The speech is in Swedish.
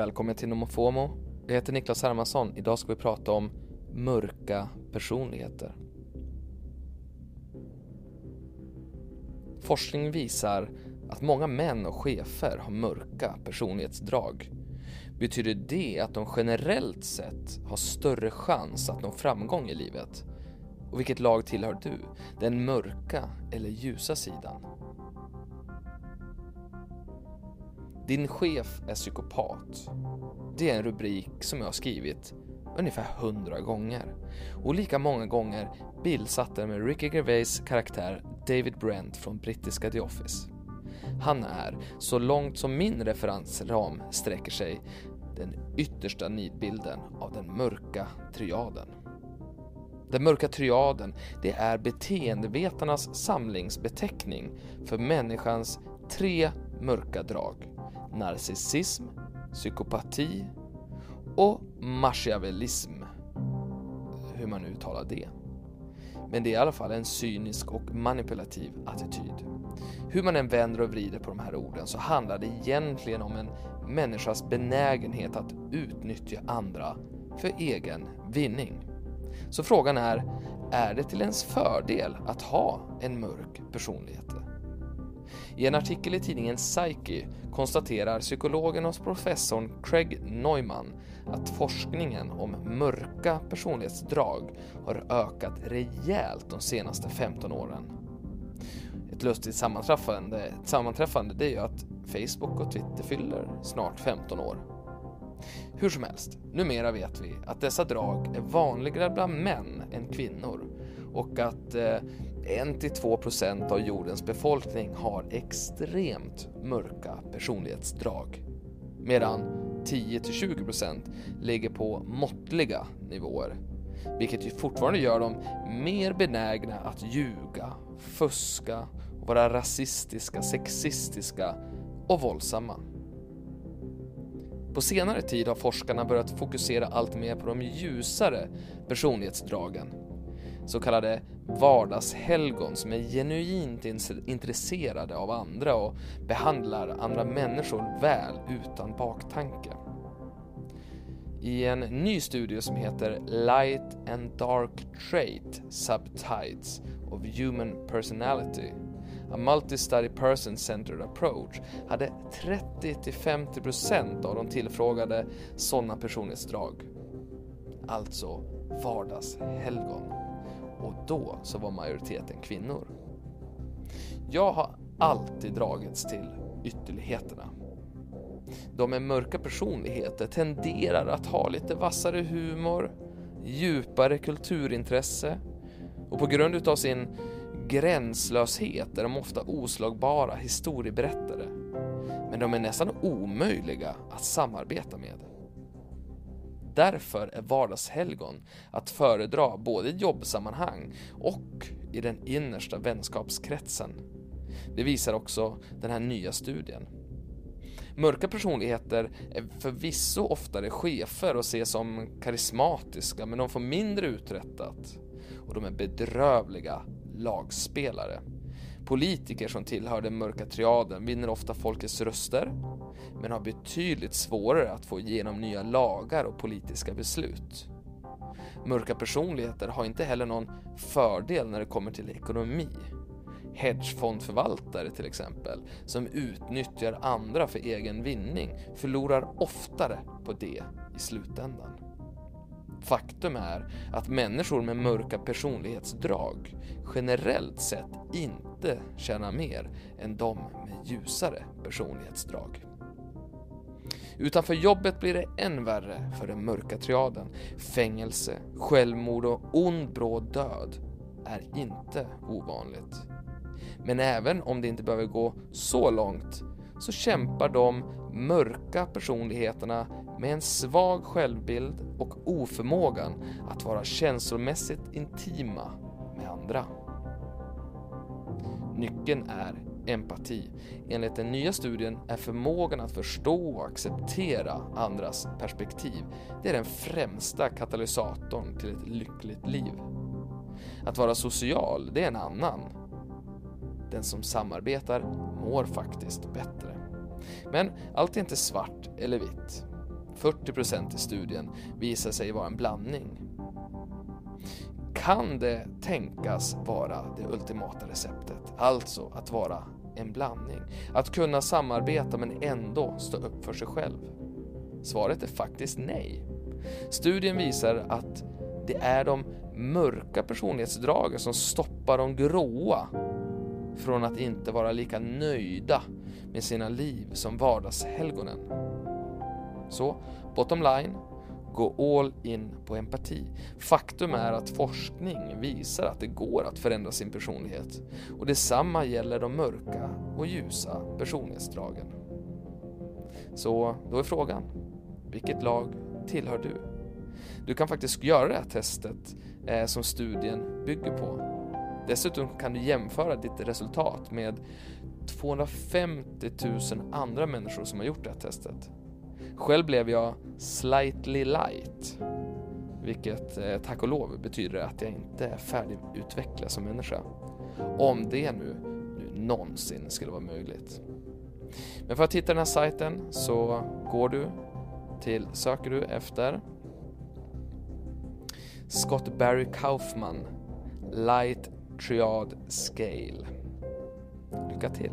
Välkommen till Nomofomo. Jag heter Niklas Hermansson. Idag ska vi prata om mörka personligheter. Forskning visar att många män och chefer har mörka personlighetsdrag. Betyder det att de generellt sett har större chans att nå framgång i livet? Och vilket lag tillhör du? Den mörka eller ljusa sidan? Din chef är psykopat. Det är en rubrik som jag har skrivit ungefär hundra gånger. Och lika många gånger bildsatte med Ricky Gervais karaktär David Brent från brittiska The Office. Han är, så långt som min referensram sträcker sig, den yttersta nidbilden av den mörka triaden. Den mörka triaden, det är beteendevetarnas samlingsbeteckning för människans tre mörka drag narcissism, psykopati och machiavellism. Hur man nu uttalar det. Men det är i alla fall en cynisk och manipulativ attityd. Hur man än vänder och vrider på de här orden så handlar det egentligen om en människas benägenhet att utnyttja andra för egen vinning. Så frågan är, är det till ens fördel att ha en mörk personlighet? I en artikel i tidningen Psyche konstaterar psykologen och professorn Craig Neumann att forskningen om mörka personlighetsdrag har ökat rejält de senaste 15 åren. Ett lustigt sammanträffande, ett sammanträffande det är ju att Facebook och Twitter fyller snart 15 år. Hur som helst, numera vet vi att dessa drag är vanligare bland män än kvinnor och att eh, 1-2% av jordens befolkning har extremt mörka personlighetsdrag medan 10-20% ligger på måttliga nivåer vilket ju fortfarande gör dem mer benägna att ljuga, fuska, vara rasistiska, sexistiska och våldsamma. På senare tid har forskarna börjat fokusera allt mer på de ljusare personlighetsdragen så kallade vardagshelgon som är genuint intresserade av andra och behandlar andra människor väl utan baktanke. I en ny studie som heter Light and Dark Trait Subtypes of Human Personality A Multi-Study Person-Centered Approach hade 30-50% av de tillfrågade sådana personlighetsdrag. Alltså vardagshelgon och då så var majoriteten kvinnor. Jag har alltid dragits till ytterligheterna. De med mörka personligheter tenderar att ha lite vassare humor, djupare kulturintresse och på grund utav sin gränslöshet är de ofta oslagbara historieberättare. Men de är nästan omöjliga att samarbeta med. Därför är vardagshelgon att föredra både i jobbsammanhang och i den innersta vänskapskretsen. Det visar också den här nya studien. Mörka personligheter är förvisso oftare chefer och ses som karismatiska men de får mindre uträttat och de är bedrövliga lagspelare. Politiker som tillhör den mörka triaden vinner ofta folkets röster men har betydligt svårare att få igenom nya lagar och politiska beslut. Mörka personligheter har inte heller någon fördel när det kommer till ekonomi. Hedgefondförvaltare till exempel, som utnyttjar andra för egen vinning, förlorar oftare på det i slutändan. Faktum är att människor med mörka personlighetsdrag generellt sett inte tjänar mer än de med ljusare personlighetsdrag. Utanför jobbet blir det än värre för den mörka triaden. Fängelse, självmord och ond bråd död. är inte ovanligt. Men även om det inte behöver gå så långt så kämpar de mörka personligheterna med en svag självbild och oförmågan att vara känslomässigt intima med andra. Nyckeln är empati. Enligt den nya studien är förmågan att förstå och acceptera andras perspektiv det är den främsta katalysatorn till ett lyckligt liv. Att vara social, det är en annan. Den som samarbetar mår faktiskt bättre. Men allt är inte svart eller vitt. 40% i studien visar sig vara en blandning. Kan det tänkas vara det ultimata receptet? Alltså att vara en blandning. Att kunna samarbeta men ändå stå upp för sig själv? Svaret är faktiskt nej. Studien visar att det är de mörka personlighetsdragen som stoppar de gråa från att inte vara lika nöjda med sina liv som vardagshelgonen. Så, bottom line, gå all in på empati. Faktum är att forskning visar att det går att förändra sin personlighet och detsamma gäller de mörka och ljusa personlighetsdragen. Så då är frågan, vilket lag tillhör du? Du kan faktiskt göra det här testet eh, som studien bygger på. Dessutom kan du jämföra ditt resultat med 250 000 andra människor som har gjort det här testet. Själv blev jag slightly light, vilket eh, tack och lov betyder att jag inte är färdigutvecklad som människa. Om det nu, nu någonsin skulle vara möjligt. Men för att hitta den här sajten så går du till, söker du efter Scott Barry Kaufman Light Triad Scale. Lycka till!